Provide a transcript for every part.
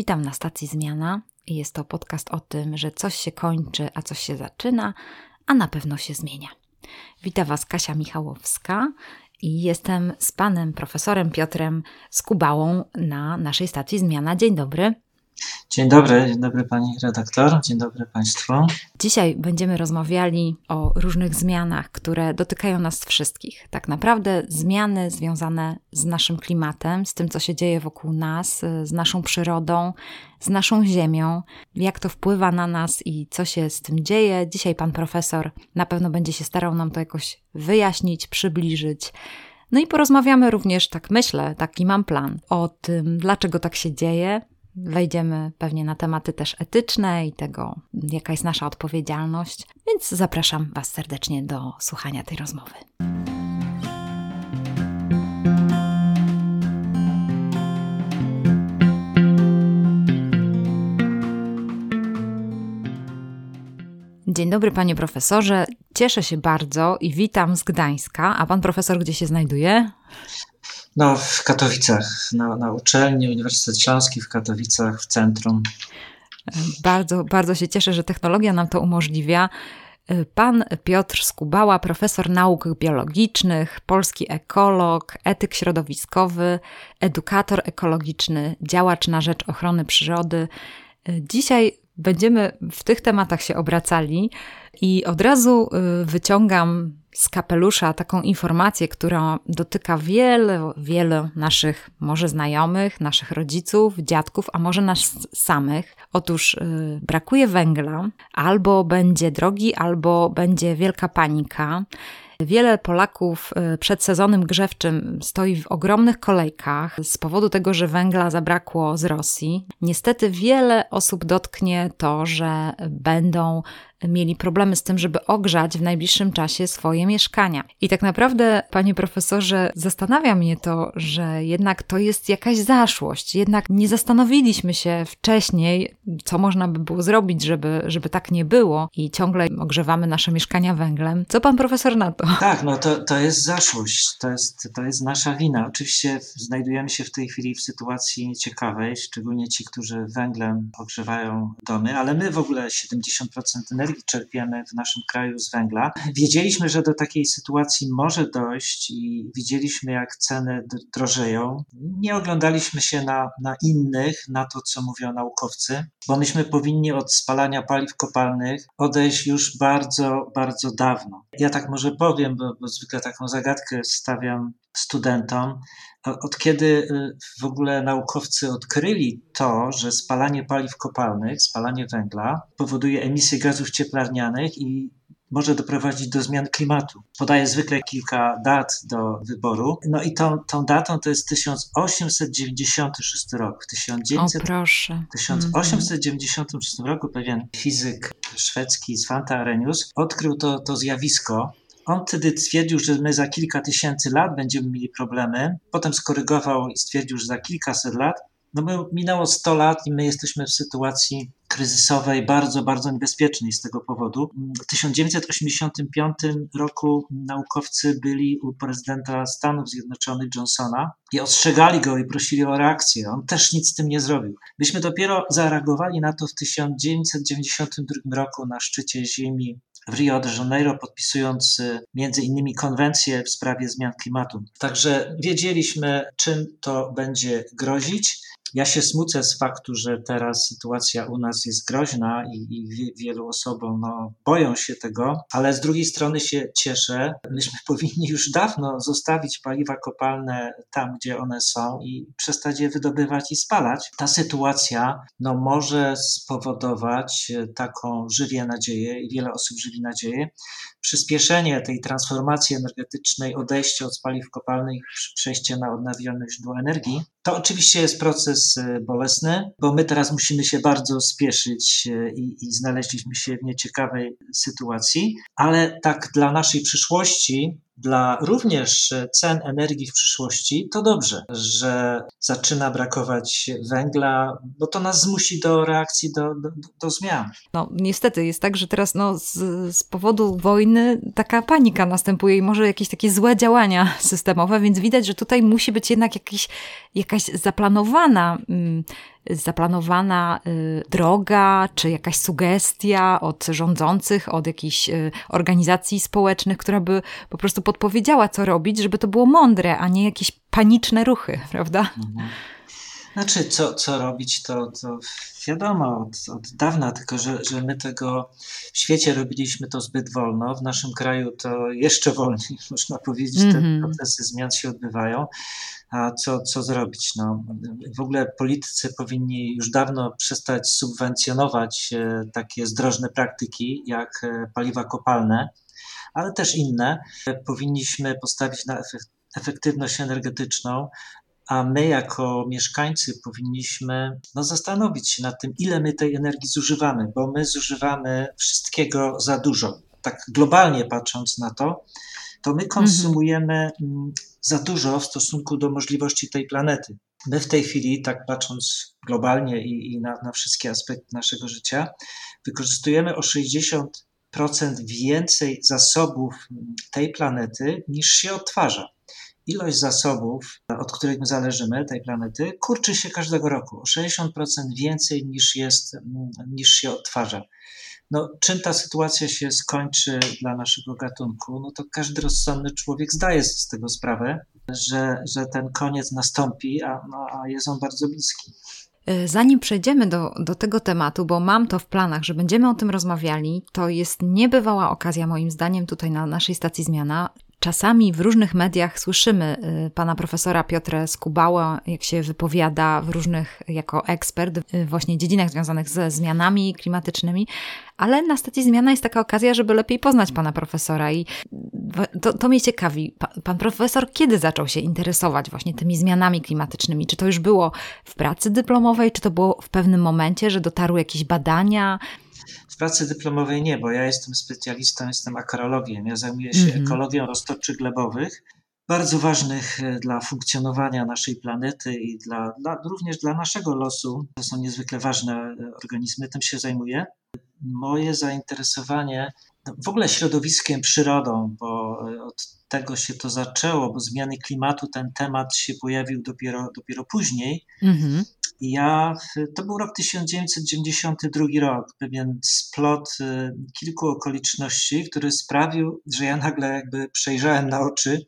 Witam na stacji Zmiana. Jest to podcast o tym, że coś się kończy, a coś się zaczyna, a na pewno się zmienia. Witam Was Kasia Michałowska i jestem z panem profesorem Piotrem Skubałą na naszej stacji Zmiana. Dzień dobry. Dzień dobry, dzień dobry pani redaktor, dzień dobry państwu. Dzisiaj będziemy rozmawiali o różnych zmianach, które dotykają nas wszystkich. Tak naprawdę zmiany związane z naszym klimatem, z tym, co się dzieje wokół nas, z naszą przyrodą, z naszą ziemią, jak to wpływa na nas i co się z tym dzieje. Dzisiaj pan profesor na pewno będzie się starał nam to jakoś wyjaśnić, przybliżyć. No i porozmawiamy również, tak myślę, taki mam plan, o tym, dlaczego tak się dzieje, Wejdziemy pewnie na tematy też etyczne i tego, jaka jest nasza odpowiedzialność, więc zapraszam Was serdecznie do słuchania tej rozmowy. Dzień dobry, panie profesorze. Cieszę się bardzo i witam z Gdańska. A pan profesor gdzie się znajduje? No, w Katowicach, na, na uczelni Uniwersytet Śląski w Katowicach, w centrum. Bardzo, bardzo się cieszę, że technologia nam to umożliwia. Pan Piotr Skubała, profesor nauk biologicznych, polski ekolog, etyk środowiskowy, edukator ekologiczny, działacz na rzecz ochrony przyrody. Dzisiaj będziemy w tych tematach się obracali i od razu y, wyciągam z kapelusza taką informację, która dotyka wiele, wielu naszych może znajomych, naszych rodziców, dziadków, a może nas samych. Otóż yy, brakuje węgla, albo będzie drogi, albo będzie wielka panika. Wiele Polaków y, przed sezonem grzewczym stoi w ogromnych kolejkach z powodu tego, że węgla zabrakło z Rosji. Niestety wiele osób dotknie to, że będą mieli problemy z tym, żeby ogrzać w najbliższym czasie swoje mieszkania. I tak naprawdę, panie profesorze, zastanawia mnie to, że jednak to jest jakaś zaszłość. Jednak nie zastanowiliśmy się wcześniej, co można by było zrobić, żeby, żeby tak nie było i ciągle ogrzewamy nasze mieszkania węglem. Co pan profesor na to? Tak, no to, to jest zaszłość, to jest, to jest nasza wina. Oczywiście znajdujemy się w tej chwili w sytuacji nieciekawej, szczególnie ci, którzy węglem ogrzewają domy, ale my w ogóle 70% energii energii czerpiemy w naszym kraju z węgla. Wiedzieliśmy, że do takiej sytuacji może dojść i widzieliśmy, jak ceny drożeją. Nie oglądaliśmy się na, na innych, na to, co mówią naukowcy, bo myśmy powinni od spalania paliw kopalnych odejść już bardzo, bardzo dawno. Ja tak może powiem, bo, bo zwykle taką zagadkę stawiam studentom, od kiedy y, w ogóle naukowcy odkryli to, że spalanie paliw kopalnych, spalanie węgla powoduje emisję gazów cieplarnianych i może doprowadzić do zmian klimatu. Podaję zwykle kilka dat do wyboru. No i tą, tą datą to jest 1896 rok. W 1900, o, proszę. 1896 roku pewien fizyk szwedzki Svante Arrhenius odkrył to, to zjawisko on wtedy stwierdził, że my za kilka tysięcy lat będziemy mieli problemy. Potem skorygował i stwierdził, że za kilkaset lat. No minęło 100 lat i my jesteśmy w sytuacji kryzysowej, bardzo, bardzo niebezpiecznej z tego powodu. W 1985 roku naukowcy byli u prezydenta Stanów Zjednoczonych Johnsona i ostrzegali go i prosili o reakcję. On też nic z tym nie zrobił. Myśmy dopiero zareagowali na to w 1992 roku na szczycie Ziemi w Rio de Janeiro, podpisując y, między innymi konwencję w sprawie zmian klimatu. Także wiedzieliśmy, czym to będzie grozić. Ja się smucę z faktu, że teraz sytuacja u nas jest groźna i, i wielu osobom no, boją się tego, ale z drugiej strony się cieszę. Myśmy powinni już dawno zostawić paliwa kopalne tam, gdzie one są i przestać je wydobywać i spalać. Ta sytuacja no, może spowodować e, taką, żywię nadzieję i wiele osób żywi nadzieję, przyspieszenie tej transformacji energetycznej, odejście od paliw kopalnych, przejście na odnawialne źródła energii. To oczywiście jest proces e, bolesny, bo my teraz musimy się bardzo spieszyć e, i, i znaleźliśmy się w nieciekawej sytuacji, ale tak dla naszej przyszłości dla również cen energii w przyszłości, to dobrze, że zaczyna brakować węgla, bo to nas zmusi do reakcji, do, do, do zmian. No, niestety jest tak, że teraz no, z, z powodu wojny taka panika następuje i może jakieś takie złe działania systemowe, więc widać, że tutaj musi być jednak jakiś, jakaś zaplanowana. Zaplanowana y, droga, czy jakaś sugestia od rządzących, od jakichś y, organizacji społecznych, która by po prostu podpowiedziała, co robić, żeby to było mądre, a nie jakieś paniczne ruchy, prawda? Mhm. Znaczy, co, co robić, to, to wiadomo od, od dawna, tylko że, że my tego w świecie robiliśmy to zbyt wolno. W naszym kraju to jeszcze wolniej, można powiedzieć, te mm -hmm. procesy zmian się odbywają. A co, co zrobić? No, w ogóle politycy powinni już dawno przestać subwencjonować e, takie zdrożne praktyki jak e, paliwa kopalne, ale też inne. Powinniśmy postawić na efektywność energetyczną, a my jako mieszkańcy powinniśmy no, zastanowić się nad tym, ile my tej energii zużywamy, bo my zużywamy wszystkiego za dużo. Tak globalnie patrząc na to, to my konsumujemy mm, za dużo w stosunku do możliwości tej planety. My w tej chwili, tak patrząc globalnie i, i na, na wszystkie aspekty naszego życia, wykorzystujemy o 60% więcej zasobów tej planety niż się odtwarza ilość zasobów, od których my zależymy, tej planety, kurczy się każdego roku o 60% więcej niż, jest, niż się odtwarza. No, czym ta sytuacja się skończy dla naszego gatunku, no to każdy rozsądny człowiek zdaje sobie z tego sprawę, że, że ten koniec nastąpi, a, no, a jest on bardzo bliski. E, zanim przejdziemy do, do tego tematu, bo mam to w planach, że będziemy o tym rozmawiali, to jest niebywała okazja, moim zdaniem, tutaj na naszej stacji Zmiana, Czasami w różnych mediach słyszymy y, pana profesora Piotra Skubała, jak się wypowiada w różnych, jako ekspert, w właśnie dziedzinach związanych ze zmianami klimatycznymi, ale na stacji Zmiana jest taka okazja, żeby lepiej poznać pana profesora i to, to mnie ciekawi. Pan profesor kiedy zaczął się interesować właśnie tymi zmianami klimatycznymi? Czy to już było w pracy dyplomowej, czy to było w pewnym momencie, że dotarły jakieś badania? W pracy dyplomowej nie, bo ja jestem specjalistą, jestem akrologiem. Ja zajmuję się mm -hmm. ekologią roztoczy glebowych, bardzo ważnych e, dla funkcjonowania naszej planety i dla, dla, również dla naszego losu. To są niezwykle ważne e, organizmy, tym się zajmuję. Moje zainteresowanie w ogóle środowiskiem, przyrodą, bo e, od tego się to zaczęło, bo zmiany klimatu, ten temat się pojawił dopiero, dopiero później. -hmm. Ja, to był rok 1992 rok, pewien splot y, kilku okoliczności, który sprawił, że ja nagle jakby przejrzałem na oczy,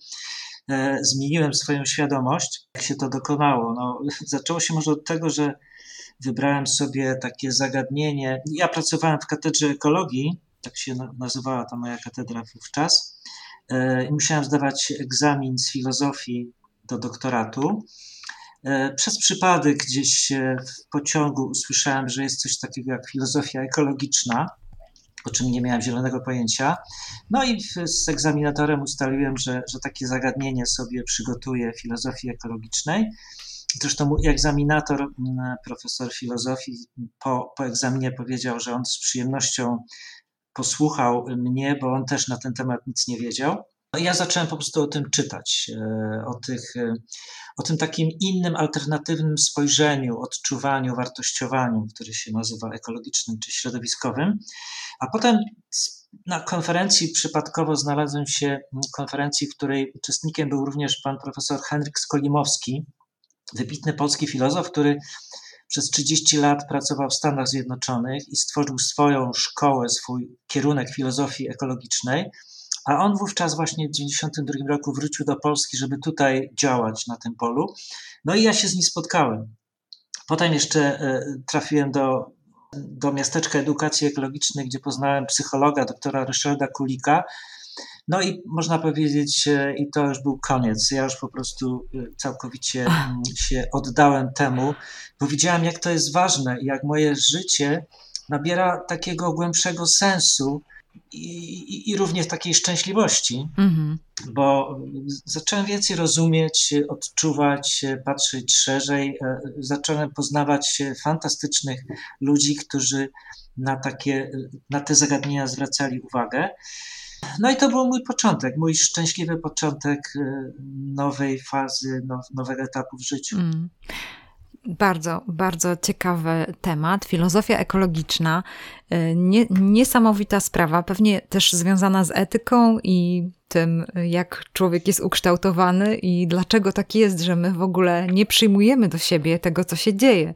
e, zmieniłem swoją świadomość, jak się to dokonało. No, zaczęło się może od tego, że wybrałem sobie takie zagadnienie. Ja pracowałem w katedrze ekologii, tak się nazywała ta moja katedra wówczas, e, i musiałem zdawać egzamin z filozofii do doktoratu. E, przez przypadek gdzieś w pociągu usłyszałem, że jest coś takiego jak filozofia ekologiczna, o czym nie miałem zielonego pojęcia. No i z egzaminatorem ustaliłem, że, że takie zagadnienie sobie przygotuję filozofii ekologicznej. Zresztą mój egzaminator, profesor filozofii, po, po egzaminie powiedział, że on z przyjemnością posłuchał mnie, bo on też na ten temat nic nie wiedział. No ja zacząłem po prostu o tym czytać, e, o, tych, e, o tym takim innym, alternatywnym spojrzeniu, odczuwaniu, wartościowaniu, który się nazywa ekologicznym czy środowiskowym. A potem na konferencji przypadkowo znalazłem się konferencji, w której uczestnikiem był również pan profesor Henryk Skolimowski, wybitny polski filozof, który przez 30 lat pracował w Stanach Zjednoczonych i stworzył swoją szkołę, swój kierunek filozofii ekologicznej. A on wówczas właśnie w 1992 roku wrócił do Polski, żeby tutaj działać na tym polu. No i ja się z nim spotkałem. Potem jeszcze e, trafiłem do, do miasteczka edukacji ekologicznej, gdzie poznałem psychologa, doktora Ryszarda Kulika. No i można powiedzieć, e, i to już był koniec. Ja już po prostu e, całkowicie mm, się oddałem temu, bo widziałem, jak to jest ważne i jak moje życie nabiera takiego głębszego sensu i, i, również takiej szczęśliwości, mm-hmm. bo zacząłem więcej rozumieć, odczuwać, patrzeć szerzej. E, zacząłem poznawać fantastycznych ludzi, którzy na, takie, na te zagadnienia zwracali uwagę. No i to był mój początek, mój szczęśliwy początek nowej fazy, nowego etapu w życiu. Mm. Bardzo, bardzo ciekawy temat. Filozofia ekologiczna. E, nie, niesamowita sprawa, pewnie też związana z etyką i tym, jak człowiek jest ukształtowany i dlaczego tak jest, że my w ogóle nie przyjmujemy do siebie tego, co się dzieje.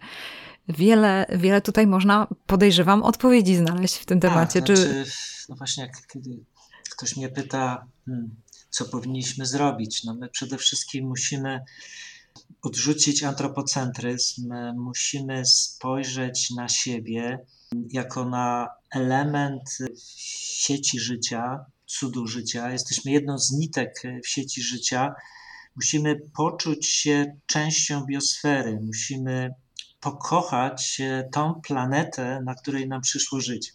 Wiele, wiele tutaj można, podejrzewam, odpowiedzi znaleźć w tym tak, temacie. Tak, znaczy, Czy... No właśnie, jak kiedy ktoś mnie pyta, hmm, co powinniśmy zrobić, no my przede wszystkim musimy odrzucić antropocentryzm, musimy spojrzeć na siebie jako na element sieci życia, cudu życia. Jesteśmy jedną z nitek w sieci życia. Musimy poczuć się częścią biosfery, musimy pokochać tą planetę, na której nam przyszło żyć.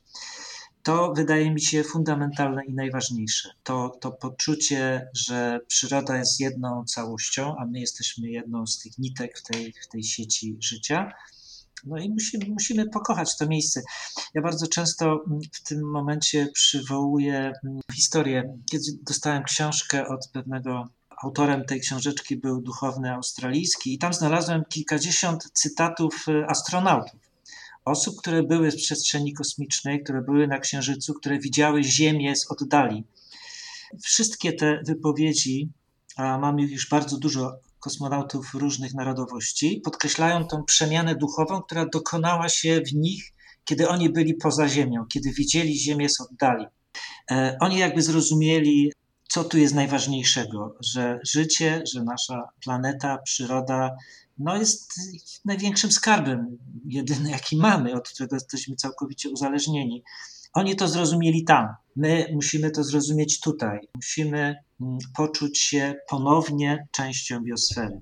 To wydaje mi się fundamentalne i najważniejsze. To, to poczucie, że przyroda jest jedną całością, a my jesteśmy jedną z tych nitek w tej, w tej sieci życia. No i musimy, musimy pokochać to miejsce. Ja bardzo często w tym momencie przywołuję historię. Kiedy dostałem książkę od pewnego autorem tej książeczki był duchowny australijski i tam znalazłem kilkadziesiąt cytatów astronautów osób, które były w przestrzeni kosmicznej, które były na Księżycu, które widziały Ziemię z oddali. Wszystkie te wypowiedzi, a mamy już bardzo dużo kosmonautów różnych narodowości, podkreślają tą przemianę duchową, która dokonała się w nich, kiedy oni byli poza Ziemią, kiedy widzieli Ziemię z oddali. E, oni jakby zrozumieli, co tu jest najważniejszego, że życie, że nasza planeta, przyroda no jest największym skarbem, jedyny jaki mamy, od którego jesteśmy całkowicie uzależnieni. Oni to zrozumieli tam. My musimy to zrozumieć tutaj. Musimy mm, poczuć się ponownie częścią biosfery.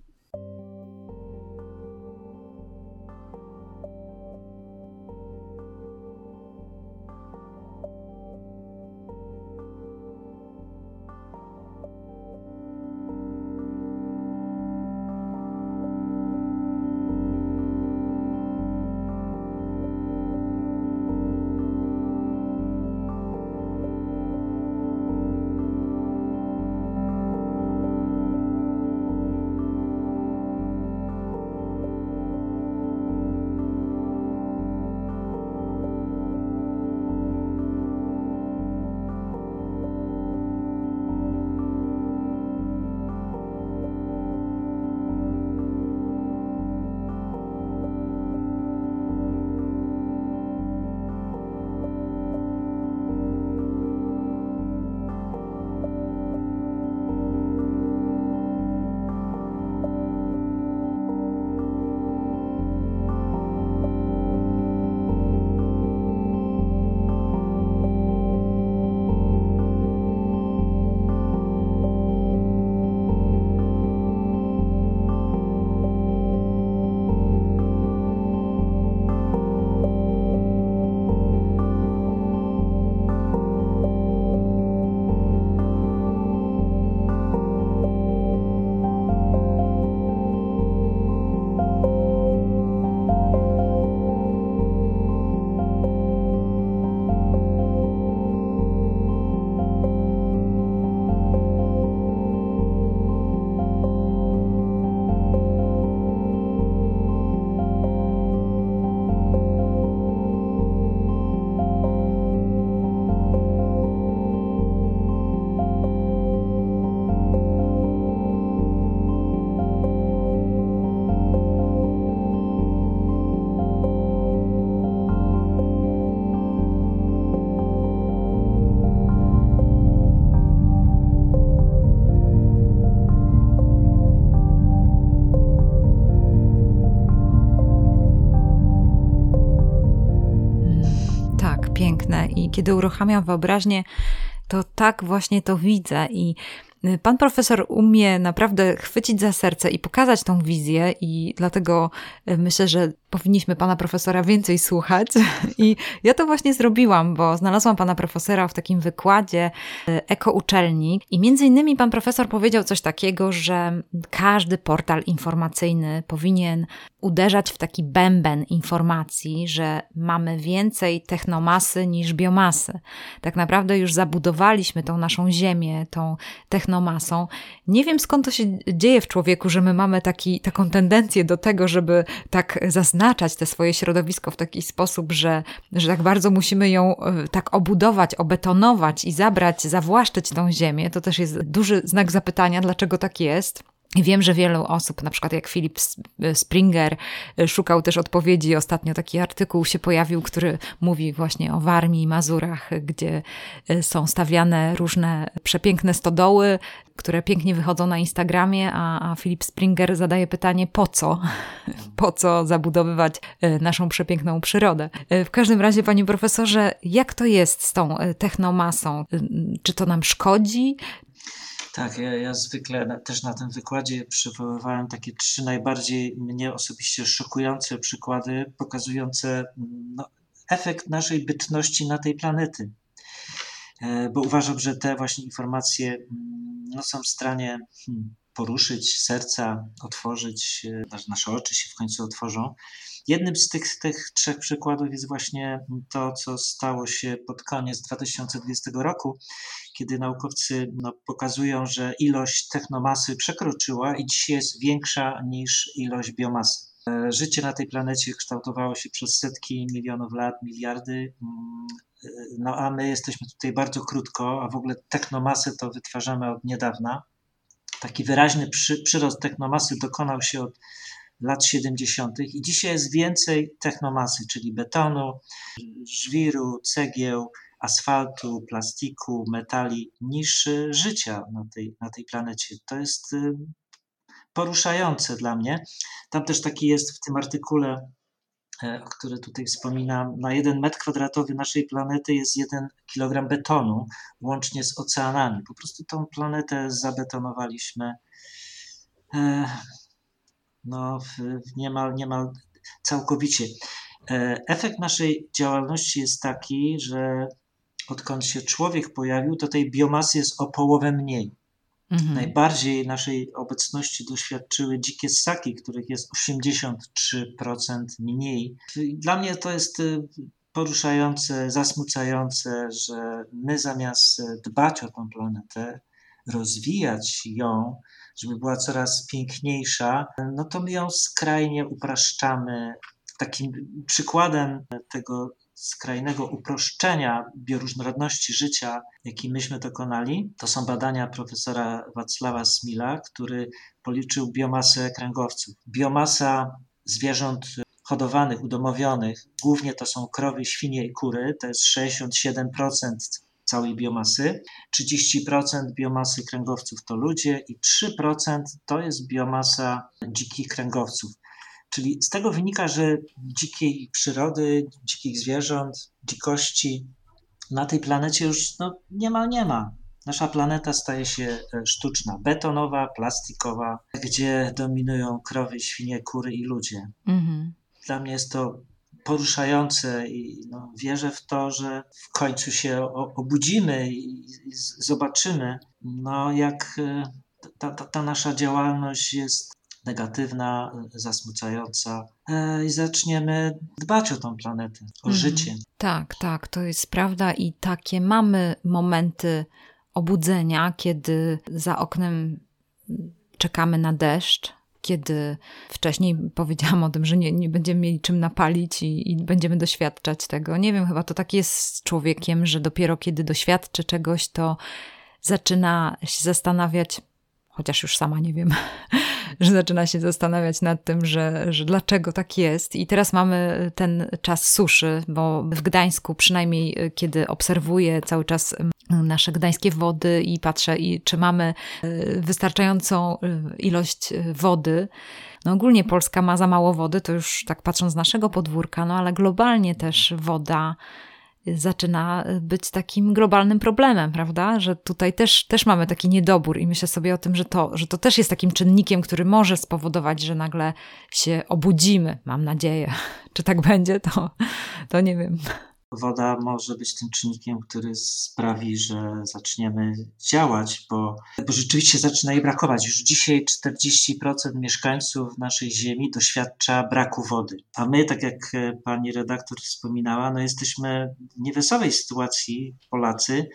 Kiedy uruchamiam wyobraźnię, to tak właśnie to widzę i y, Pan profesor umie naprawdę chwycić za serce i pokazać tą wizję, i dlatego y, myślę, że powinniśmy pana profesora więcej słuchać. I ja to właśnie zrobiłam, bo znalazłam pana profesora w takim wykładzie y, Eko Uczelni. I między innymi pan profesor powiedział coś takiego, że każdy portal informacyjny powinien uderzać w taki bęben informacji, że mamy więcej technomasy niż biomasy. Tak naprawdę już zabudowaliśmy tą naszą ziemię, tą technomasą. Nie wiem skąd to się dzieje w człowieku, że my mamy taki, taką tendencję do tego, żeby tak zaznaczać te swoje środowisko w taki sposób, że, że tak bardzo musimy ją e, tak obudować, obetonować i zabrać, zawłaszczyć tą ziemię. To też jest duży znak zapytania, dlaczego tak jest. Wiem, że wielu osób, na przykład jak Philip Springer, y, szukał też odpowiedzi. Ostatnio taki artykuł się pojawił, który mówi właśnie o Warmii i Mazurach, gdzie y, są stawiane różne przepiękne stodoły, które pięknie wychodzą na Instagramie, a, a Philip Springer zadaje pytanie, po co? Po co zabudowywać y, naszą przepiękną przyrodę? W każdym razie, panie profesorze, jak to jest z tą technomasą? Czy to nam szkodzi? Tak, ja, ja zwykle na, też na tym wykładzie przywoływałem takie trzy najbardziej mnie osobiście szokujące przykłady pokazujące no, efekt naszej bytności na tej planety. E, bo uważam, że te właśnie informacje mm, no, są w stanie hmm, poruszyć serca, otworzyć, e, nasze oczy się w końcu otworzą. Jednym z tych, tych trzech przykładów jest właśnie to, co stało się pod koniec 2020 roku, kiedy naukowcy no, pokazują, że ilość technomasy przekroczyła i dzisiaj jest większa niż ilość biomasy. E, życie na tej planecie kształtowało się przez setki milionów lat, miliardy, mm, e, no a my jesteśmy tutaj bardzo krótko, a w ogóle technomasę to wytwarzamy od niedawna. Taki wyraźny przy, przyrost technomasy dokonał się od lat 70. i dzisiaj jest więcej technomasy, czyli betonu, żwiru, cegieł, asfaltu, plastiku, metali niż życia na tej, na tej planecie. To jest y, poruszające dla mnie. Tam też taki jest w tym artykule, e, o którym tutaj wspominam, na jeden metr kwadratowy naszej planety jest jeden kilogram betonu, łącznie z oceanami. Po prostu tą planetę zabetonowaliśmy e, no, niemal, niemal całkowicie. E, efekt naszej działalności jest taki, że odkąd się człowiek pojawił, to tej biomasy jest o połowę mniej. Mhm. Najbardziej naszej obecności doświadczyły dzikie ssaki, których jest 83% mniej. Dla mnie to jest y, poruszające, zasmucające, że my zamiast dbać o tę planetę, rozwijać ją, żeby była coraz piękniejsza, no to my ją skrajnie upraszczamy. Takim przykładem tego skrajnego uproszczenia bioróżnorodności życia, jaki myśmy dokonali, to są badania profesora Wacława Smila, który policzył biomasę kręgowców. Biomasa zwierząt hodowanych, udomowionych, głównie to są krowy, świnie i kury, to jest 67% całej biomasy. 30% biomasy kręgowców to ludzie i 3% to jest biomasa dzikich kręgowców. Czyli z tego wynika, że dzikiej przyrody, dzikich zwierząt, dzikości na tej planecie już no, niemal nie ma. Nasza planeta staje się e, sztuczna, betonowa, plastikowa, gdzie dominują krowy, świnie, kury i ludzie. Mhm. Dla mnie jest to poruszające i no, wierzę w to, że w końcu się obudzimy i, zobaczymy, no, jak e, ta, ta, ta nasza działalność jest negatywna, zasmucająca e, i zaczniemy dbać o tą planetę, o mhm. życie. Tak, tak, to jest prawda i takie mamy momenty obudzenia, kiedy za oknem czekamy na deszcz, kiedy wcześniej powiedziałam o tym, że nie, nie będziemy mieli czym napalić i, i, będziemy doświadczać tego. Nie wiem, chyba to tak jest z człowiekiem, że dopiero kiedy doświadczy czegoś, to zaczyna się zastanawiać, chociaż już sama nie wiem, że zaczyna się zastanawiać nad tym, że, że dlaczego tak jest. I teraz mamy ten czas suszy, bo w Gdańsku, przynajmniej e, kiedy obserwuję cały czas nasze gdańskie wody i patrzę, i czy mamy e, wystarczającą e, ilość wody. No ogólnie Polska ma za mało wody, to już tak patrząc z naszego podwórka, no ale globalnie też woda zaczyna być takim globalnym problemem, prawda? Że tutaj też, też mamy taki niedobór i myślę sobie o tym, że to, że to też jest takim czynnikiem, który może spowodować, że nagle się obudzimy, mam nadzieję. Czy tak będzie, to, to nie wiem. Woda może być tym czynnikiem, który sprawi, że zaczniemy działać, bo, bo rzeczywiście zaczyna jej brakować. Już dzisiaj 40% mieszkańców naszej Ziemi doświadcza braku wody. A my, tak jak pani redaktor wspominała, no jesteśmy w niewesołej sytuacji, Polacy,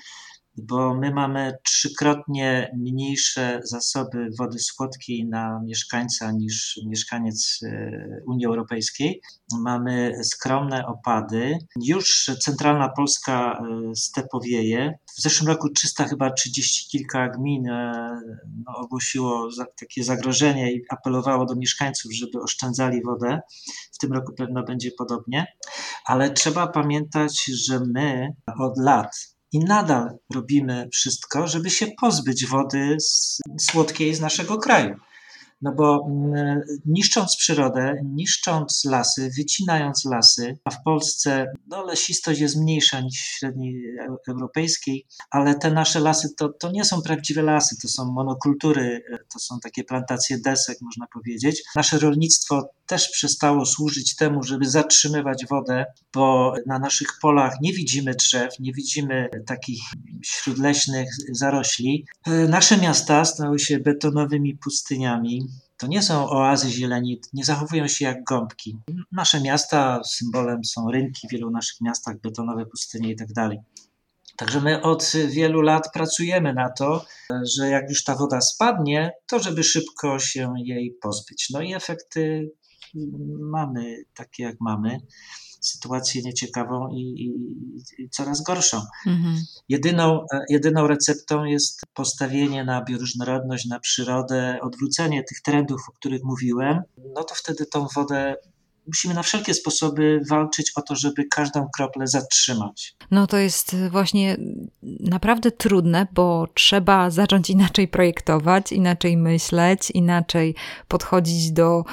bo my mamy trzykrotnie mniejsze zasoby wody słodkiej na mieszkańca niż mieszkaniec e, Unii Europejskiej. Mamy skromne opady. Już centralna Polska e, stepowieje. W zeszłym roku 300 chyba 30 kilka gmin e, no, ogłosiło takie zagrożenie i apelowało do mieszkańców, żeby oszczędzali wodę. W tym roku pewno będzie podobnie, ale trzeba pamiętać, że my od lat i nadal robimy wszystko, żeby się pozbyć wody słodkiej z naszego kraju. No bo mm, niszcząc przyrodę, niszcząc lasy, wycinając lasy, a w Polsce no, lesistość jest mniejsza niż w średniej europejskiej, ale te nasze lasy to, to nie są prawdziwe lasy, to są monokultury, to są takie plantacje desek, można powiedzieć. Nasze rolnictwo też przestało służyć temu, żeby zatrzymywać wodę, bo na naszych polach nie widzimy drzew, nie widzimy takich śródleśnych zarośli. Nasze miasta stały się betonowymi pustyniami. To nie są oazy zieleni, nie zachowują się jak gąbki. Nasze miasta symbolem są rynki w wielu naszych miastach, betonowe pustynie i tak dalej. Także my od wielu lat pracujemy na to, że jak już ta woda spadnie, to żeby szybko się jej pozbyć. No i efekty mamy takie, jak mamy sytuację nieciekawą i, i, i coraz gorszą. Mhm. Jedyną, e, jedyną receptą jest postawienie na bioróżnorodność, na przyrodę, odwrócenie tych trendów, o których mówiłem. No to wtedy tą wodę musimy na wszelkie sposoby walczyć o to, żeby każdą kroplę zatrzymać. No to jest właśnie naprawdę trudne, bo trzeba zacząć inaczej projektować, inaczej myśleć, inaczej podchodzić do,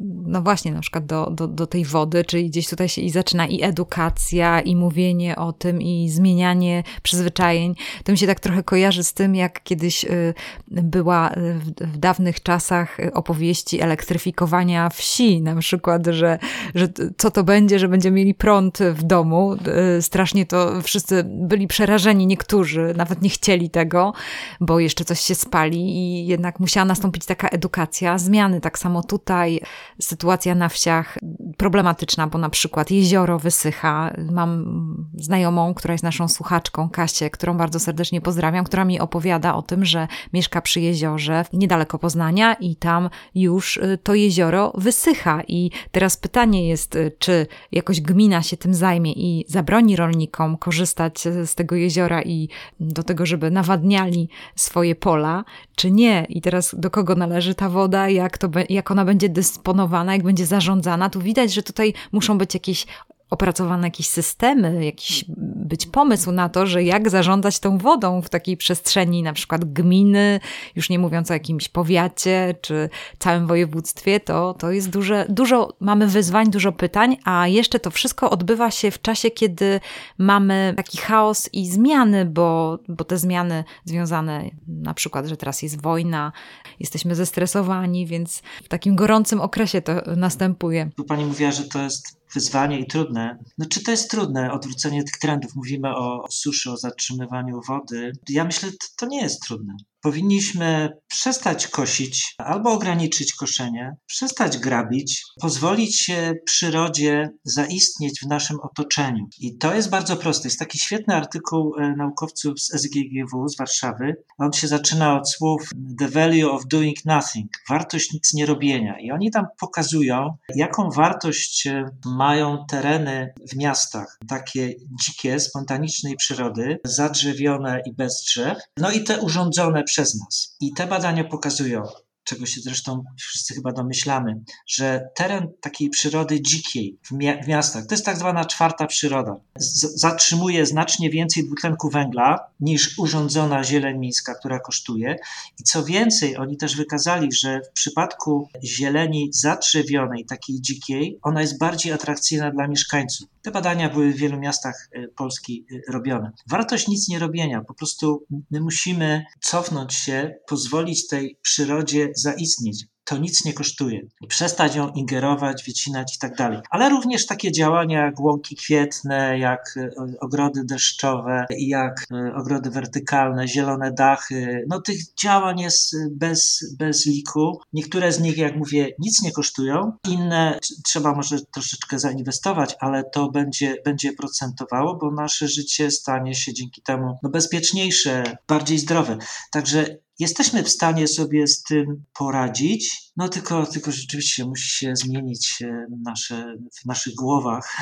no właśnie, na przykład do, do, do tej wody, czyli gdzieś tutaj się i zaczyna i edukacja, i mówienie o tym, i zmienianie przyzwyczajeń. To mi się tak trochę kojarzy z tym, jak kiedyś y, była w, w dawnych czasach opowieści elektryfikowania wsi, na przykład, że że co to będzie, że będziemy mieli prąd w domu. E, strasznie to wszyscy byli przerażeni, niektórzy nawet nie chcieli tego, bo jeszcze coś się spali i jednak musiała nastąpić taka edukacja, zmiany. Tak samo tutaj sytuacja na wsiach problematyczna, bo na przykład jezioro wysycha. Mam znajomą, która jest naszą słuchaczką, Kasię, którą bardzo serdecznie pozdrawiam, która mi opowiada o tym, że mieszka przy jeziorze niedaleko Poznania i tam już e, to jezioro wysycha. I teraz pytanie, pytanie jest, y, czy jakoś gmina się tym zajmie i zabroni rolnikom korzystać z tego jeziora i do tego, żeby nawadniali swoje pola, czy nie. I teraz do kogo należy ta woda, jak, to, jak ona będzie dysponowana, jak będzie zarządzana. Tu widać, że tutaj muszą być jakieś opracowane jakieś systemy, jakiś być pomysł na to, że jak zarządzać tą wodą w takiej przestrzeni, na przykład gminy, już nie mówiąc o jakimś powiacie czy całym województwie, to, to jest duże, dużo, mamy wyzwań, dużo pytań, a jeszcze to wszystko odbywa się w czasie, kiedy mamy taki chaos i zmiany, bo, bo te zmiany związane na przykład, że teraz jest wojna, jesteśmy zestresowani, więc w takim gorącym okresie to następuje. Tu pani mówiła, że to jest wyzwanie i trudne. No, czy to jest trudne, odwrócenie tych trendów? Mówimy o suszy, o zatrzymywaniu wody. Ja myślę, że to nie jest trudne powinniśmy przestać kosić albo ograniczyć koszenie, przestać grabić, pozwolić przyrodzie zaistnieć w naszym otoczeniu. I to jest bardzo proste. Jest taki świetny artykuł e, naukowców z SGGW z Warszawy. On się zaczyna od słów The value of doing nothing, wartość nic nie robienia. I oni tam pokazują, jaką wartość e, mają tereny w miastach, takie dzikie, spontanicznej przyrody, zadrzewione i bez drzew, no i te urządzone przez nas. I te badania pokazują, czego się zresztą wszyscy chyba domyślamy, że teren takiej przyrody dzikiej w, w miastach, to jest tak zwana czwarta przyroda, z zatrzymuje znacznie więcej dwutlenku węgla niż urządzona zieleń miejska, która kosztuje. I co więcej, oni też wykazali, że w przypadku zieleni zadrzewionej, takiej dzikiej, ona jest bardziej atrakcyjna dla mieszkańców. Te badania były w wielu miastach y, Polski y, robione. Wartość nic nie robienia, po prostu my musimy cofnąć się, pozwolić tej przyrodzie zaistnieć. to nic nie kosztuje. Przestać ją ingerować, wycinać i tak dalej. Ale również takie działania jak łąki kwietne, jak e, ogrody deszczowe, jak e, ogrody wertykalne, zielone dachy. No tych działań jest bez, bez liku. Niektóre z nich, jak mówię, nic nie kosztują. Inne trzeba może troszeczkę zainwestować, ale to będzie, będzie procentowało, bo nasze życie stanie się dzięki temu no, bezpieczniejsze, bardziej zdrowe. Także jesteśmy w stanie sobie z tym poradzić, no tylko, tylko rzeczywiście musi się zmienić nasze, w naszych głowach,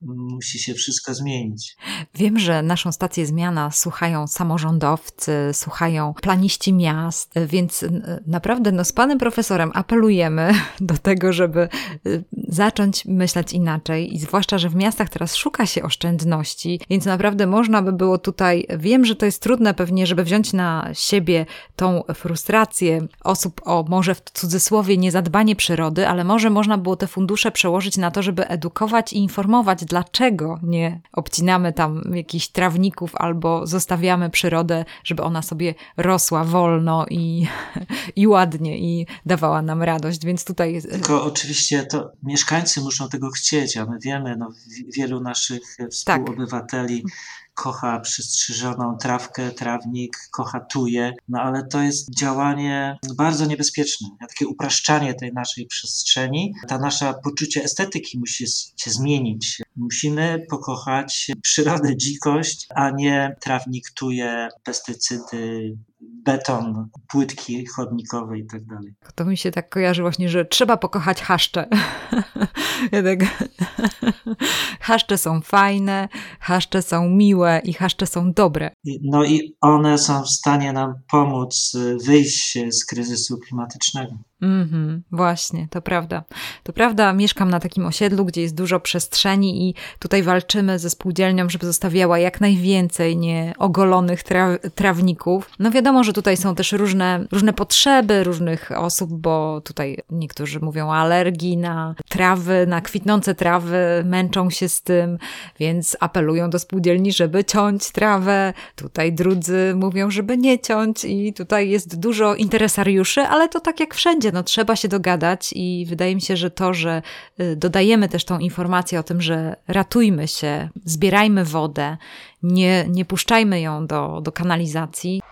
musi się wszystko zmienić. Wiem, że naszą stację Zmiana słuchają samorządowcy, słuchają planiści miast, więc naprawdę no, z panem profesorem apelujemy do tego, żeby zacząć myśleć inaczej i zwłaszcza, że w miastach teraz szuka się oszczędności, więc naprawdę można by było tutaj, wiem, że to jest trudne pewnie, żeby wziąć na siebie tą frustrację osób o może w cudzysłowie niezadbanie przyrody, ale może można było te fundusze przełożyć na to, żeby edukować i informować, dlaczego nie obcinamy tam jakichś trawników albo zostawiamy przyrodę, żeby ona sobie rosła wolno i, i ładnie i dawała nam radość. Więc tutaj. Tylko oczywiście to mieszkańcy muszą tego chcieć, a my wiemy, no, wielu naszych tak. współobywateli. Tak kocha przystrzyżoną trawkę, trawnik, kocha tuje, no ale to jest działanie bardzo niebezpieczne. Takie upraszczanie tej naszej przestrzeni, ta nasza poczucie estetyki musi się zmienić. Musimy pokochać przyrodę, dzikość, a nie trawnik, tuje, pestycydy, beton, płytki chodnikowe i tak dalej. To mi się tak kojarzy właśnie, że trzeba pokochać haszcze. ja tak... haszcze są fajne, haszcze są miłe i haszcze są dobre. No i one są w stanie nam pomóc y, wyjść z kryzysu klimatycznego. Mhm, właśnie, to prawda. To prawda, mieszkam na takim osiedlu, gdzie jest dużo przestrzeni i tutaj walczymy ze spółdzielnią, żeby zostawiała jak najwięcej nieogolonych tra trawników. No wiadomo, że tutaj są też różne, różne potrzeby różnych osób, bo tutaj niektórzy mówią o alergii na trawy, na kwitnące trawy, męczą się z tym, więc apelują do spółdzielni, żeby ciąć trawę. Tutaj drudzy mówią, żeby nie ciąć i tutaj jest dużo interesariuszy, ale to tak jak wszędzie no trzeba się dogadać i wydaje mi się, że to, że y, dodajemy też tą informację o tym, że ratujmy się, zbierajmy wodę, nie, nie puszczajmy ją do, do kanalizacji.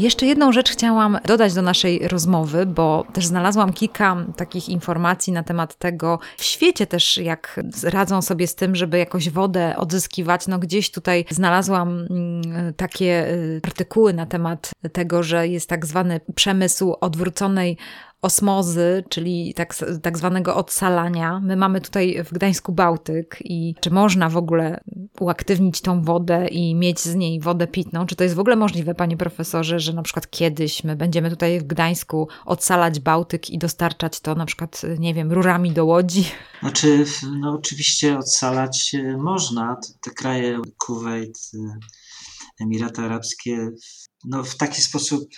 Jeszcze jedną rzecz chciałam dodać do naszej rozmowy, bo też znalazłam kilka takich informacji na temat tego w świecie też, jak radzą sobie z tym, żeby jakoś wodę odzyskiwać. No gdzieś tutaj znalazłam mm, takie y, artykuły na temat tego, że jest tak zwany przemysł odwróconej osmozy, czyli tak, tak zwanego odsalania. My mamy tutaj w Gdańsku Bałtyk i czy można w ogóle uaktywnić tą wodę i mieć z niej wodę pitną. Czy to jest w ogóle możliwe, panie profesorze, że na przykład kiedyś my będziemy tutaj w Gdańsku odsalać Bałtyk i dostarczać to na przykład, nie wiem, rurami do Łodzi? Znaczy, no oczywiście odsalać e, można. Te kraje Kuwait, e, Emiraty Arabskie no, w taki sposób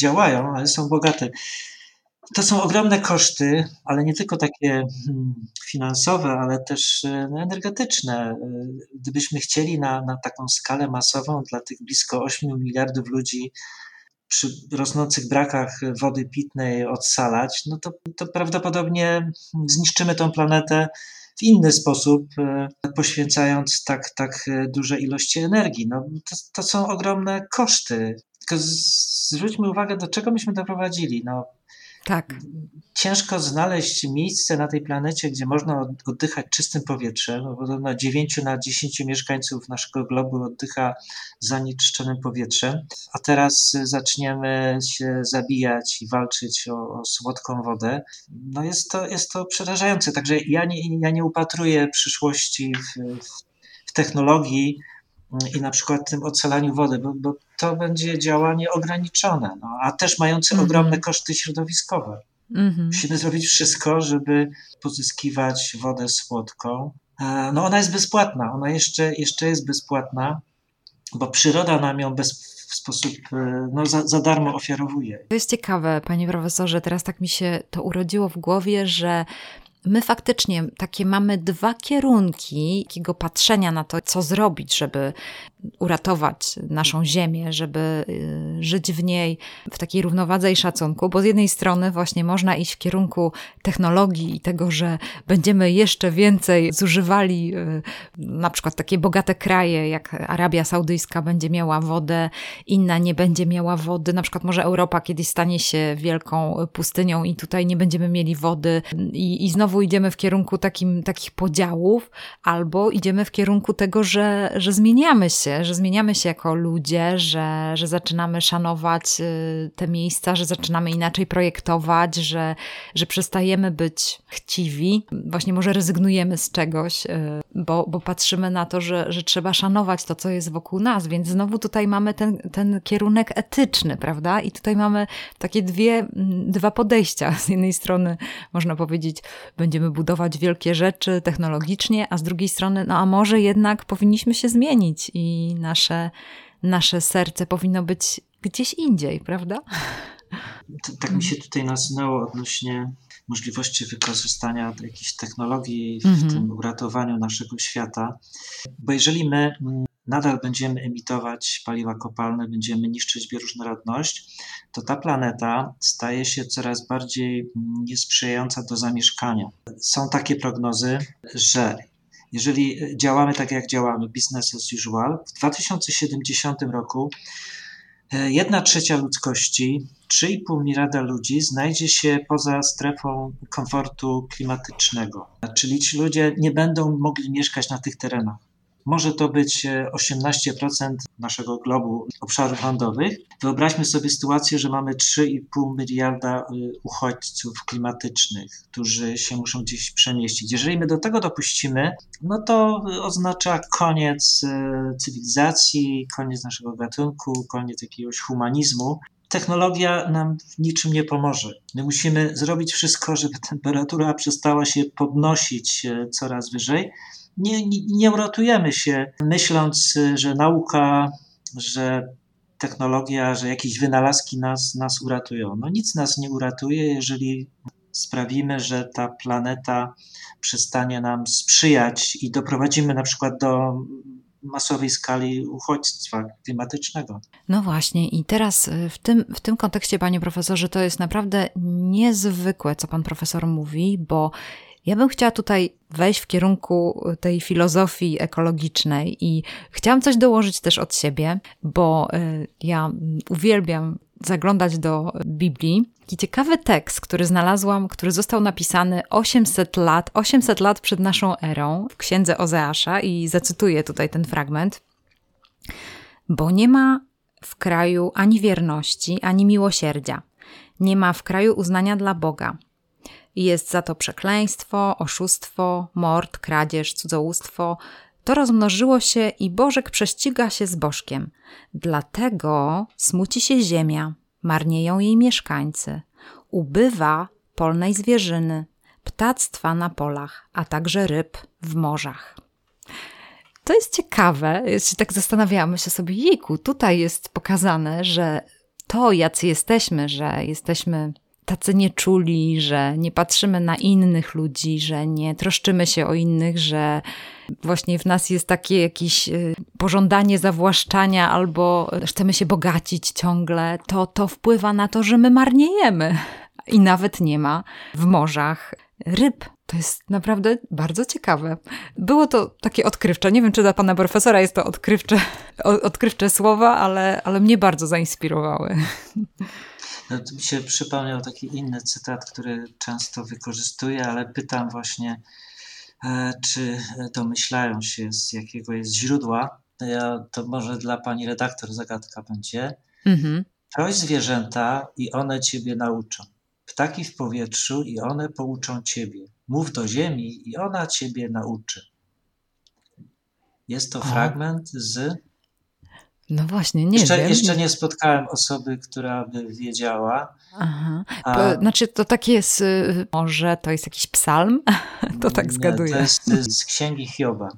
działają, ale są bogate. To są ogromne koszty, ale nie tylko takie hmm, finansowe, ale też e, no, energetyczne. E, gdybyśmy chcieli na, na taką skalę masową dla tych blisko 8 miliardów ludzi przy rosnących brakach wody pitnej odsalać, no to, to prawdopodobnie zniszczymy tą planetę w inny sposób, e, poświęcając tak, tak duże ilości energii. No, to, to są ogromne koszty. Tylko zwróćmy uwagę, do czego myśmy doprowadzili. No, tak. Ciężko znaleźć miejsce na tej planecie, gdzie można oddychać czystym powietrzem. No, podobno 9 na 10 mieszkańców naszego globu oddycha zanieczyszczonym powietrzem, a teraz zaczniemy się zabijać i walczyć o, o słodką wodę. No jest to, jest to przerażające. Także ja nie, ja nie upatruję przyszłości w, w technologii, i na przykład tym ocalaniu wody, bo, bo to będzie działanie ograniczone, no, a też mające mm -hmm. ogromne koszty środowiskowe. Mm -hmm. Musimy zrobić wszystko, żeby pozyskiwać wodę słodką. E, no ona jest bezpłatna, ona jeszcze, jeszcze jest bezpłatna, bo przyroda nam ją bez, w sposób e, no, za, za darmo ofiarowuje. To jest ciekawe, panie profesorze, teraz tak mi się to urodziło w głowie, że My faktycznie takie mamy dwa kierunki takiego patrzenia na to, co zrobić, żeby uratować naszą ziemię, żeby y, żyć w niej w takiej równowadze i szacunku, bo z jednej strony właśnie można iść w kierunku technologii i tego, że będziemy jeszcze więcej zużywali y, na przykład takie bogate kraje, jak Arabia Saudyjska będzie miała wodę, inna nie będzie miała wody, na przykład może Europa kiedyś stanie się wielką pustynią i tutaj nie będziemy mieli wody. I, i znowu idziemy w kierunku takim, takich podziałów, albo idziemy w kierunku tego, że, że zmieniamy się, się, że zmieniamy się jako ludzie, że, że zaczynamy szanować y, te miejsca, że zaczynamy inaczej projektować, że, że przestajemy być chciwi. Właśnie może rezygnujemy z czegoś, y, bo, bo patrzymy na to, że, że trzeba szanować to, co jest wokół nas. Więc znowu tutaj mamy ten, ten kierunek etyczny, prawda? I tutaj mamy takie dwie, dwa podejścia. Z jednej strony można powiedzieć, będziemy budować wielkie rzeczy technologicznie, a z drugiej strony, no a może jednak powinniśmy się zmienić i nasze, nasze serce powinno być gdzieś indziej, prawda? Tak mi się tutaj nasunęło odnośnie możliwości wykorzystania jakichś technologii w mm -hmm. tym uratowaniu naszego świata. Bo jeżeli my mm, nadal będziemy emitować paliwa kopalne, będziemy niszczyć bioróżnorodność, to ta planeta staje się coraz bardziej niesprzyjająca do zamieszkania. Są takie prognozy, że jeżeli działamy tak, jak działamy, business as usual, w 2070 roku e, jedna trzecia ludzkości, 3,5 miliarda ludzi znajdzie się poza strefą komfortu klimatycznego. Czyli ci ludzie nie będą mogli mieszkać na tych terenach. Może to być 18% e, naszego globu obszarów lądowych. Wyobraźmy sobie sytuację, że mamy 3,5 miliarda e, uchodźców klimatycznych, którzy się muszą gdzieś przemieścić. Jeżeli my do tego dopuścimy, no to oznacza koniec e, cywilizacji, koniec naszego gatunku, koniec jakiegoś humanizmu technologia nam w niczym nie pomoże. My musimy zrobić wszystko, żeby temperatura przestała się podnosić coraz wyżej, nie, nie, nie uratujemy się myśląc, że nauka, że technologia, że jakieś wynalazki nas, nas uratują. No nic nas nie uratuje, jeżeli sprawimy, że ta planeta przestanie nam sprzyjać i doprowadzimy na przykład do masowej skali uchodźstwa klimatycznego. No właśnie, i teraz y, w tym, w tym kontekście, panie profesorze, to jest naprawdę niezwykłe, co pan profesor mówi, bo ja bym chciała tutaj wejść w kierunku tej filozofii ekologicznej i chciałam coś dołożyć też od siebie, bo y, ja uwielbiam zaglądać do Biblii. Taki ciekawy tekst, który znalazłam, który został napisany 800 lat, 800 lat przed naszą erą w księdze Ozeasza i zacytuję tutaj ten fragment. Bo nie ma w kraju ani wierności, ani miłosierdzia. Nie ma w kraju uznania dla Boga jest za to przekleństwo, oszustwo, mord, kradzież, cudzołóstwo. To rozmnożyło się i Bożek prześciga się z Bożkiem. Dlatego smuci się ziemia, marnieją jej mieszkańcy. Ubywa polnej zwierzyny, ptactwa na polach, a także ryb w morzach. To jest ciekawe, się tak zastanawiamy się sobie, jejku, tutaj jest pokazane, że to, jacy jesteśmy, że jesteśmy tacy nieczuli, że nie patrzymy na innych ludzi, że nie troszczymy się o innych, że właśnie w nas jest takie jakieś y, pożądanie zawłaszczania albo chcemy się bogacić ciągle, to to wpływa na to, że my marniejemy. I nawet nie ma w morzach ryb. To jest naprawdę bardzo ciekawe. Było to takie odkrywcze. Nie wiem, czy dla pana profesora jest to odkrywcze, odkrywcze słowa, ale, ale mnie bardzo zainspirowały. No, mi się przypomniał taki inny cytat, który często wykorzystuję, ale pytam właśnie, e, czy domyślają się, z jakiego jest źródła. Ja, to może dla pani redaktor zagadka będzie. Mhm. Proś zwierzęta i one ciebie nauczą. Ptaki w powietrzu i one pouczą ciebie. Mów do ziemi i ona ciebie nauczy. Jest to fragment z no właśnie, nie jeszcze, wiem. Jeszcze nie spotkałem osoby, która by wiedziała. Aha. A... Znaczy to takie jest, y, może to jest jakiś psalm? To tak zgaduję. To jest z księgi Hioba.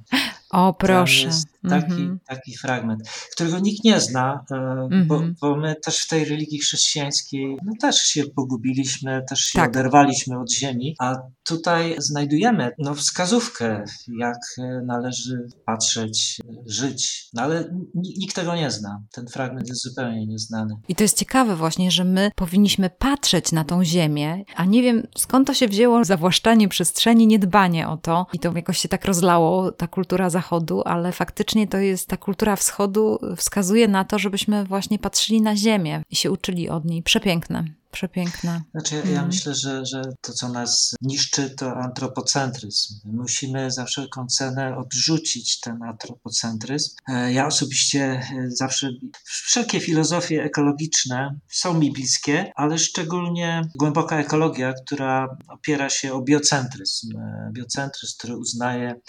O, proszę. jest taki, mm -hmm. taki fragment, którego nikt nie zna, mm -hmm. bo, mhm. bo, my też w tej religii chrześcijańskiej no, też się pogubiliśmy, też się tak. oderwaliśmy od ziemi, a tutaj znajdujemy no, wskazówkę, jak należy patrzeć, żyć, no, ale nikt tego nie zna. Ten fragment jest zupełnie nieznany. I to jest ciekawe właśnie, że my powinniśmy patrzeć na tą ziemię, a nie wiem skąd to się wzięło, zawłaszczanie przestrzeni, niedbanie o to i to jakoś się tak rozlało, ta kultura zachodu, ale faktycznie to jest ta kultura wschodu wskazuje na to, żebyśmy właśnie patrzyli na ziemię i się uczyli od niej. Przepiękne. Przepiękne. Znaczy, ja, ja mm. myślę, że, że to, co nas niszczy, to antropocentryzm. Musimy za wszelką cenę odrzucić ten antropocentryzm. E, ja osobiście e, zawsze, wszelkie filozofie ekologiczne są mi bliskie, ale szczególnie głęboka ekologia, która opiera się o biocentryzm. E, biocentryzm, który uznaje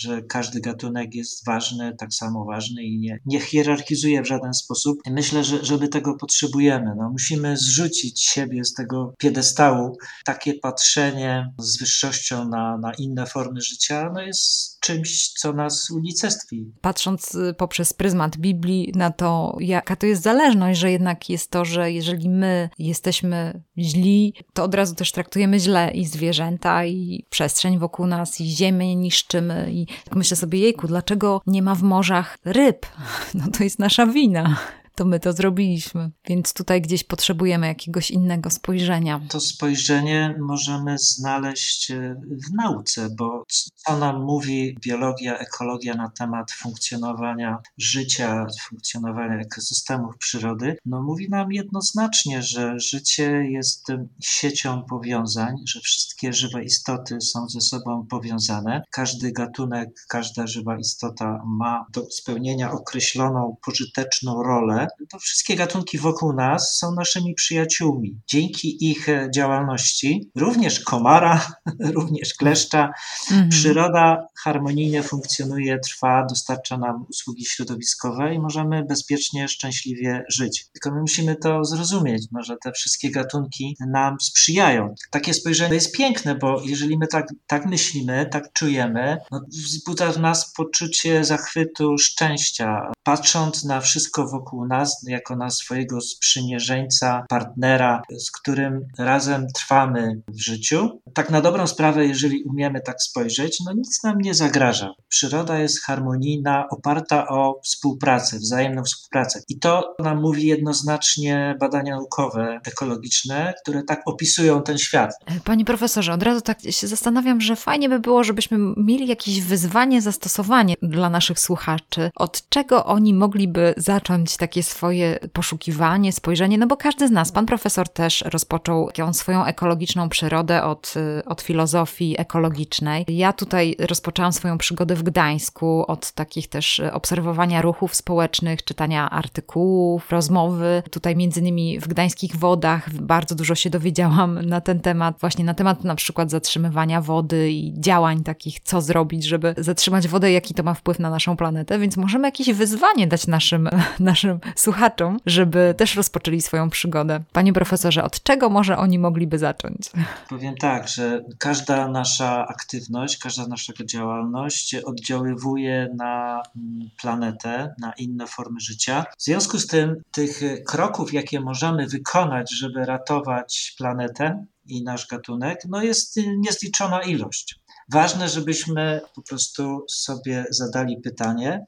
że każdy gatunek jest ważny, tak samo ważny i nie, nie hierarchizuje w żaden sposób. Myślę, że, że my tego potrzebujemy. No, musimy zrzucić siebie z tego piedestału. Takie patrzenie z wyższością na, na inne formy życia no jest czymś, co nas unicestwi. Patrząc y, poprzez pryzmat Biblii na to, jaka to jest zależność, że jednak jest to, że jeżeli my jesteśmy źli, to od razu też traktujemy źle i zwierzęta, i przestrzeń wokół nas, i ziemię niszczymy. I myślę sobie, jejku, dlaczego nie ma w morzach ryb? No to jest nasza wina to my to zrobiliśmy. Więc tutaj gdzieś potrzebujemy jakiegoś innego spojrzenia. To spojrzenie możemy znaleźć e, w nauce, bo co nam mówi biologia, ekologia na temat funkcjonowania życia, funkcjonowania ekosystemów przyrody? No mówi nam jednoznacznie, że życie jest siecią powiązań, że wszystkie żywe istoty są ze sobą powiązane. Każdy gatunek, każda żywa istota ma do spełnienia określoną pożyteczną rolę, to wszystkie gatunki wokół nas są naszymi przyjaciółmi. Dzięki ich e, działalności, również komara, również kleszcza, mhm. przyroda harmonijnie funkcjonuje, trwa, dostarcza nam usługi środowiskowe i możemy bezpiecznie, szczęśliwie żyć. Tylko my musimy to zrozumieć, no, że te wszystkie gatunki nam sprzyjają. Takie spojrzenie jest piękne, bo jeżeli my tak, tak myślimy, tak czujemy, no, wzbudza w nas poczucie zachwytu, szczęścia. Patrząc na wszystko wokół nas, jako na swojego sprzymierzeńca, partnera, z którym razem trwamy w życiu. Tak na dobrą sprawę, jeżeli umiemy tak spojrzeć, no nic nam nie zagraża. Przyroda jest harmonijna, oparta o współpracę, wzajemną współpracę. I to nam mówi jednoznacznie badania naukowe, ekologiczne, które tak opisują ten świat. Panie profesorze, od razu tak się zastanawiam, że fajnie by było, żebyśmy mieli jakieś wyzwanie, zastosowanie dla naszych słuchaczy. Od czego oni oni mogliby zacząć takie swoje poszukiwanie, spojrzenie, no bo każdy z nas, pan profesor też rozpoczął swoją ekologiczną przyrodę od, od filozofii ekologicznej. Ja tutaj rozpoczęłam swoją przygodę w Gdańsku od takich też obserwowania ruchów społecznych, czytania artykułów, rozmowy. Tutaj między innymi w gdańskich wodach bardzo dużo się dowiedziałam na ten temat, właśnie na temat na przykład zatrzymywania wody i działań takich, co zrobić, żeby zatrzymać wodę, jaki to ma wpływ na naszą planetę, więc możemy jakieś wyzwanie dać naszym, naszym słuchaczom, żeby też rozpoczęli swoją przygodę. Panie profesorze, od czego może oni mogliby zacząć? Powiem tak, że każda nasza aktywność, każda nasza działalność oddziaływuje na mm, planetę, na inne formy życia. W związku z tym tych kroków, jakie możemy wykonać, żeby ratować planetę, i nasz gatunek, no jest niezliczona ilość. Ważne, żebyśmy po prostu sobie zadali pytanie,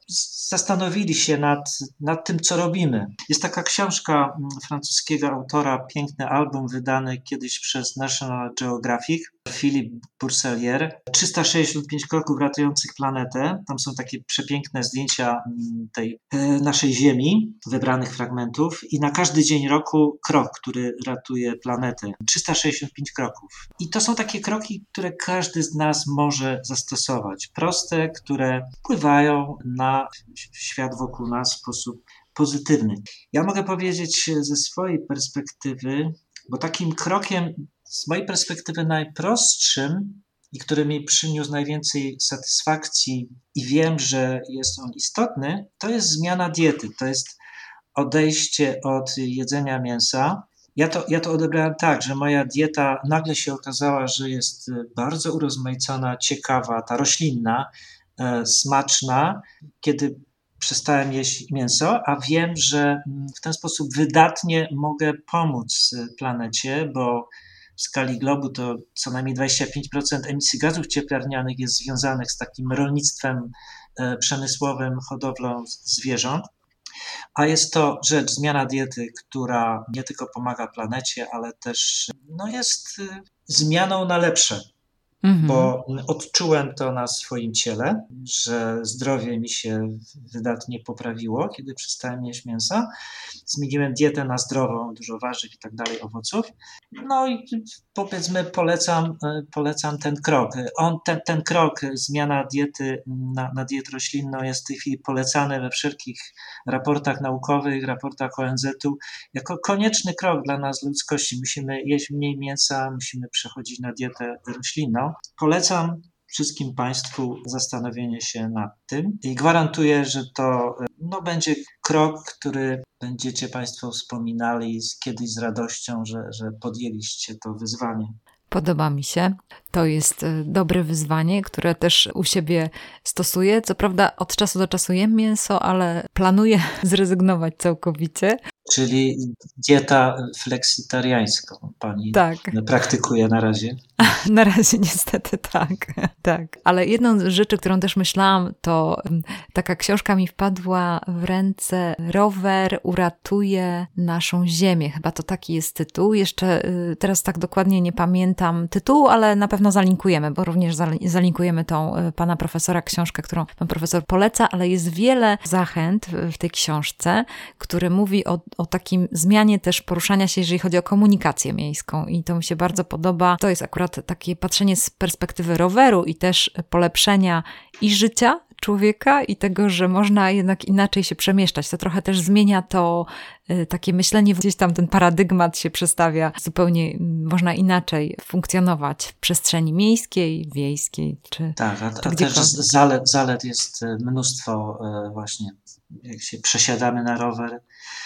zastanowili się nad, nad tym, co robimy. Jest taka książka mm, francuskiego autora, piękny album wydany kiedyś przez National Geographic, Philip Boursellier. 365 kroków ratujących planetę. Tam są takie przepiękne zdjęcia mm, tej e, naszej Ziemi, wybranych fragmentów i na każdy dzień roku krok, który ratuje planetę. 365 kroków. I to są takie kroki, które każdy z nas może zastosować. Proste, które wpływają na świat wokół nas w sposób pozytywny. Ja mogę powiedzieć ze swojej perspektywy, bo takim krokiem z mojej perspektywy najprostszym i który mi przyniósł najwięcej satysfakcji i wiem, że jest on istotny, to jest zmiana diety. To jest odejście od jedzenia mięsa ja to, ja to odebrałem tak, że moja dieta nagle się okazała, że jest bardzo urozmaicona, ciekawa, ta roślinna, e, smaczna, kiedy przestałem jeść mięso, a wiem, że mm, w ten sposób wydatnie mogę pomóc planecie, bo w skali globu to co najmniej 25% emisji gazów cieplarnianych jest związanych z takim rolnictwem przemysłowym, hodowlą zwierząt. A jest to rzecz, zmiana diety, która nie tylko pomaga planecie, ale też no jest y, zmianą na lepsze. Mhm. Bo odczułem to na swoim ciele, że zdrowie mi się wydatnie poprawiło, kiedy przestałem jeść mięsa. Zmieniłem dietę na zdrową, dużo warzyw i tak dalej, owoców. No i powiedzmy, polecam, polecam ten krok. On, ten, ten krok, zmiana diety na, na dietę roślinną, jest w tej chwili polecany we wszelkich raportach naukowych, raportach ONZ-u, jako konieczny krok dla nas, ludzkości. Musimy jeść mniej mięsa, musimy przechodzić na dietę roślinną. Polecam wszystkim Państwu zastanowienie się nad tym i gwarantuję, że to no, będzie krok, który będziecie Państwo wspominali kiedyś z radością, że, że podjęliście to wyzwanie. Podoba mi się. To jest e, dobre wyzwanie, które też u siebie stosuję. Co prawda od czasu do czasu jem mięso, ale planuję zrezygnować całkowicie. Czyli dieta fleksitariańską pani tak. praktykuje na razie? Na razie niestety tak, tak. Ale jedną z rzeczy, którą też myślałam, to taka książka mi wpadła w ręce Rower uratuje naszą ziemię. Chyba to taki jest tytuł. Jeszcze y, teraz tak dokładnie nie pamiętam tytułu, ale na pewno zalinkujemy, bo również zalinkujemy tą y, pana profesora książkę, którą pan profesor poleca, ale jest wiele zachęt w tej książce, które mówi o, o takim zmianie też poruszania się, jeżeli chodzi o komunikację miejską i to mi się bardzo podoba. To jest akurat takie patrzenie z perspektywy roweru i też polepszenia i życia człowieka i tego, że można jednak inaczej się przemieszczać. To trochę też zmienia to y, takie myślenie, gdzieś tam ten paradygmat się przestawia, zupełnie można inaczej funkcjonować w przestrzeni miejskiej, wiejskiej. Czy, tak, a, a też zalet, zalet jest y, mnóstwo y, właśnie, jak się przesiadamy na rower,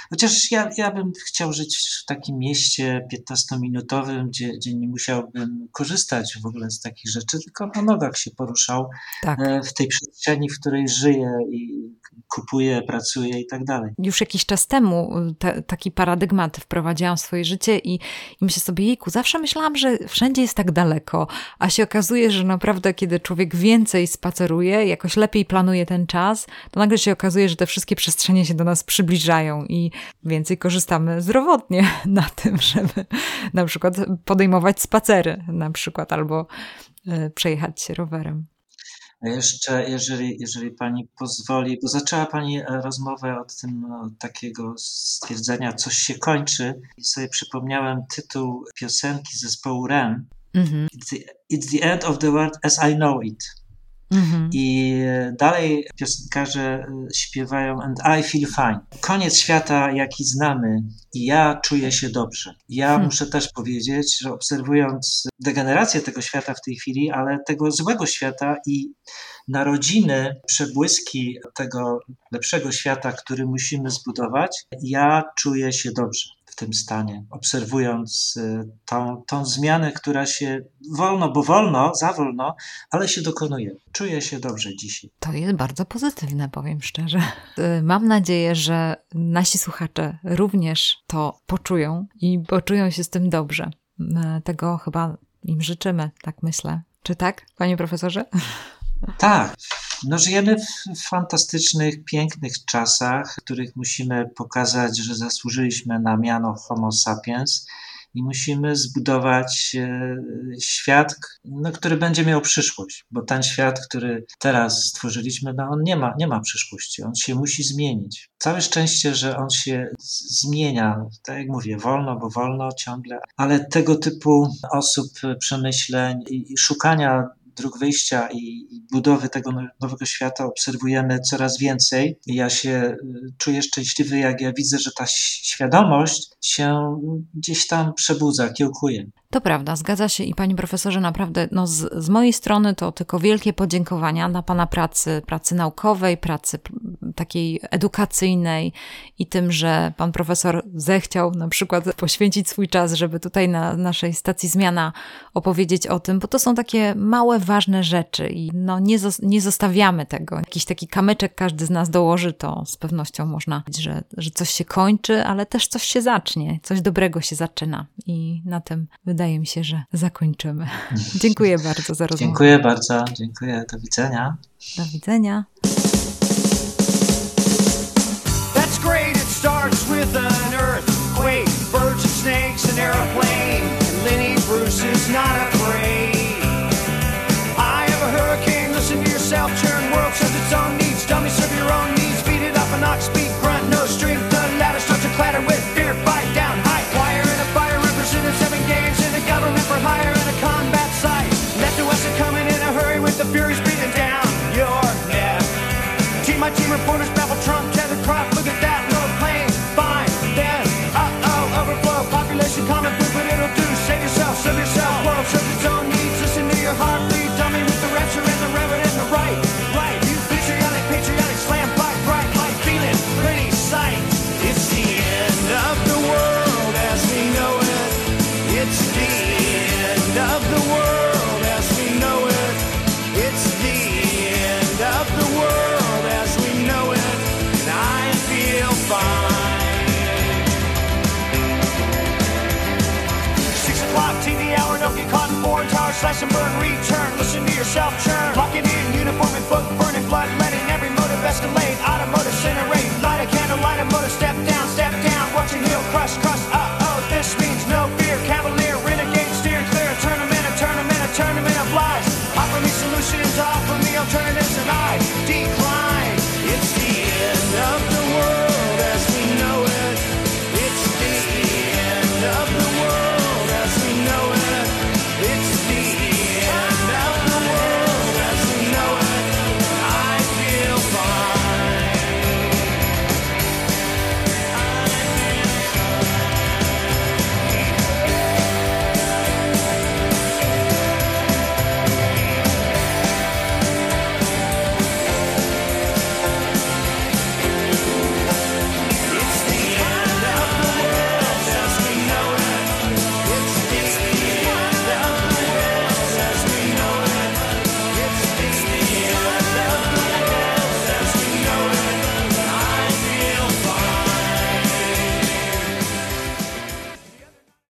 Chociaż ja, ja bym chciał żyć w takim mieście 15-minutowym, gdzie, gdzie nie musiałbym korzystać w ogóle z takich rzeczy, tylko na nogach się poruszał tak. E, w tej przestrzeni, w której żyję i kupuję, pracuję i tak dalej. Już jakiś czas temu te, taki paradygmat wprowadziłam w swoje życie i, i myślę sobie, jejku, zawsze myślałam, że wszędzie jest tak daleko, a się okazuje, że naprawdę kiedy człowiek więcej spaceruje, jakoś lepiej planuje ten czas, to nagle się okazuje, że te wszystkie przestrzenie się do nas przybliżają i więcej korzystamy zdrowotnie na tym, żeby na przykład podejmować spacery na przykład albo y, przejechać się rowerem. Jeszcze, jeżeli, jeżeli pani pozwoli, bo zaczęła pani rozmowę od tym no, takiego stwierdzenia, coś się kończy, i sobie przypomniałem tytuł piosenki zespołu Ren. Mm-hmm. It's, the, it's the end of the world as I know it. Mhm. I dalej piosenkarze y, śpiewają And I feel fine. Koniec świata, jaki znamy, i ja czuję się dobrze. Ja hmm. muszę też powiedzieć, że obserwując degenerację tego świata w tej chwili, ale tego złego świata i narodziny, przebłyski tego lepszego świata, który musimy zbudować, ja czuję się dobrze tym stanie, obserwując y, tą, tą zmianę, która się wolno, bo wolno, za wolno, ale się dokonuje. Czuję się dobrze dzisiaj. To jest bardzo pozytywne, powiem szczerze. Y, mam nadzieję, że nasi słuchacze również to poczują i poczują się z tym dobrze. Y, tego chyba im życzymy, tak myślę. Czy tak, panie profesorze? Tak. No, żyjemy w fantastycznych, pięknych czasach, w których musimy pokazać, że zasłużyliśmy na miano Homo sapiens i musimy zbudować e, świat, no, który będzie miał przyszłość, bo ten świat, który teraz stworzyliśmy, no, on nie ma, nie ma przyszłości, on się musi zmienić. Całe szczęście, że on się zmienia, tak jak mówię, wolno, bo wolno ciągle, ale tego typu osób, przemyśleń i szukania dróg wyjścia i, budowy tego no, nowego świata obserwujemy coraz więcej. Ja się y, czuję szczęśliwy, jak ja widzę, że ta świadomość się gdzieś tam przebudza, kiełkuje. To prawda, zgadza się i panie profesorze, naprawdę no z, z mojej strony to tylko wielkie podziękowania na pana pracy, pracy naukowej, pracy takiej edukacyjnej i tym, że pan profesor zechciał na przykład poświęcić swój czas, żeby tutaj na naszej stacji zmiana opowiedzieć o tym, bo to są takie małe, ważne rzeczy i no nie, nie zostawiamy tego. Jakiś taki kamyczek każdy z nas dołoży, to z pewnością można powiedzieć, że, że coś się kończy, ale też coś się zacznie, coś dobrego się zaczyna i na tym wydaje mi się, że zakończymy. Dziękuję bardzo za rozmowę. Dziękuję bardzo, dziękuję, do widzenia. Do widzenia. starts with an earthquake, birds and snakes, an airplane. And Lenny Bruce is not afraid. Yourself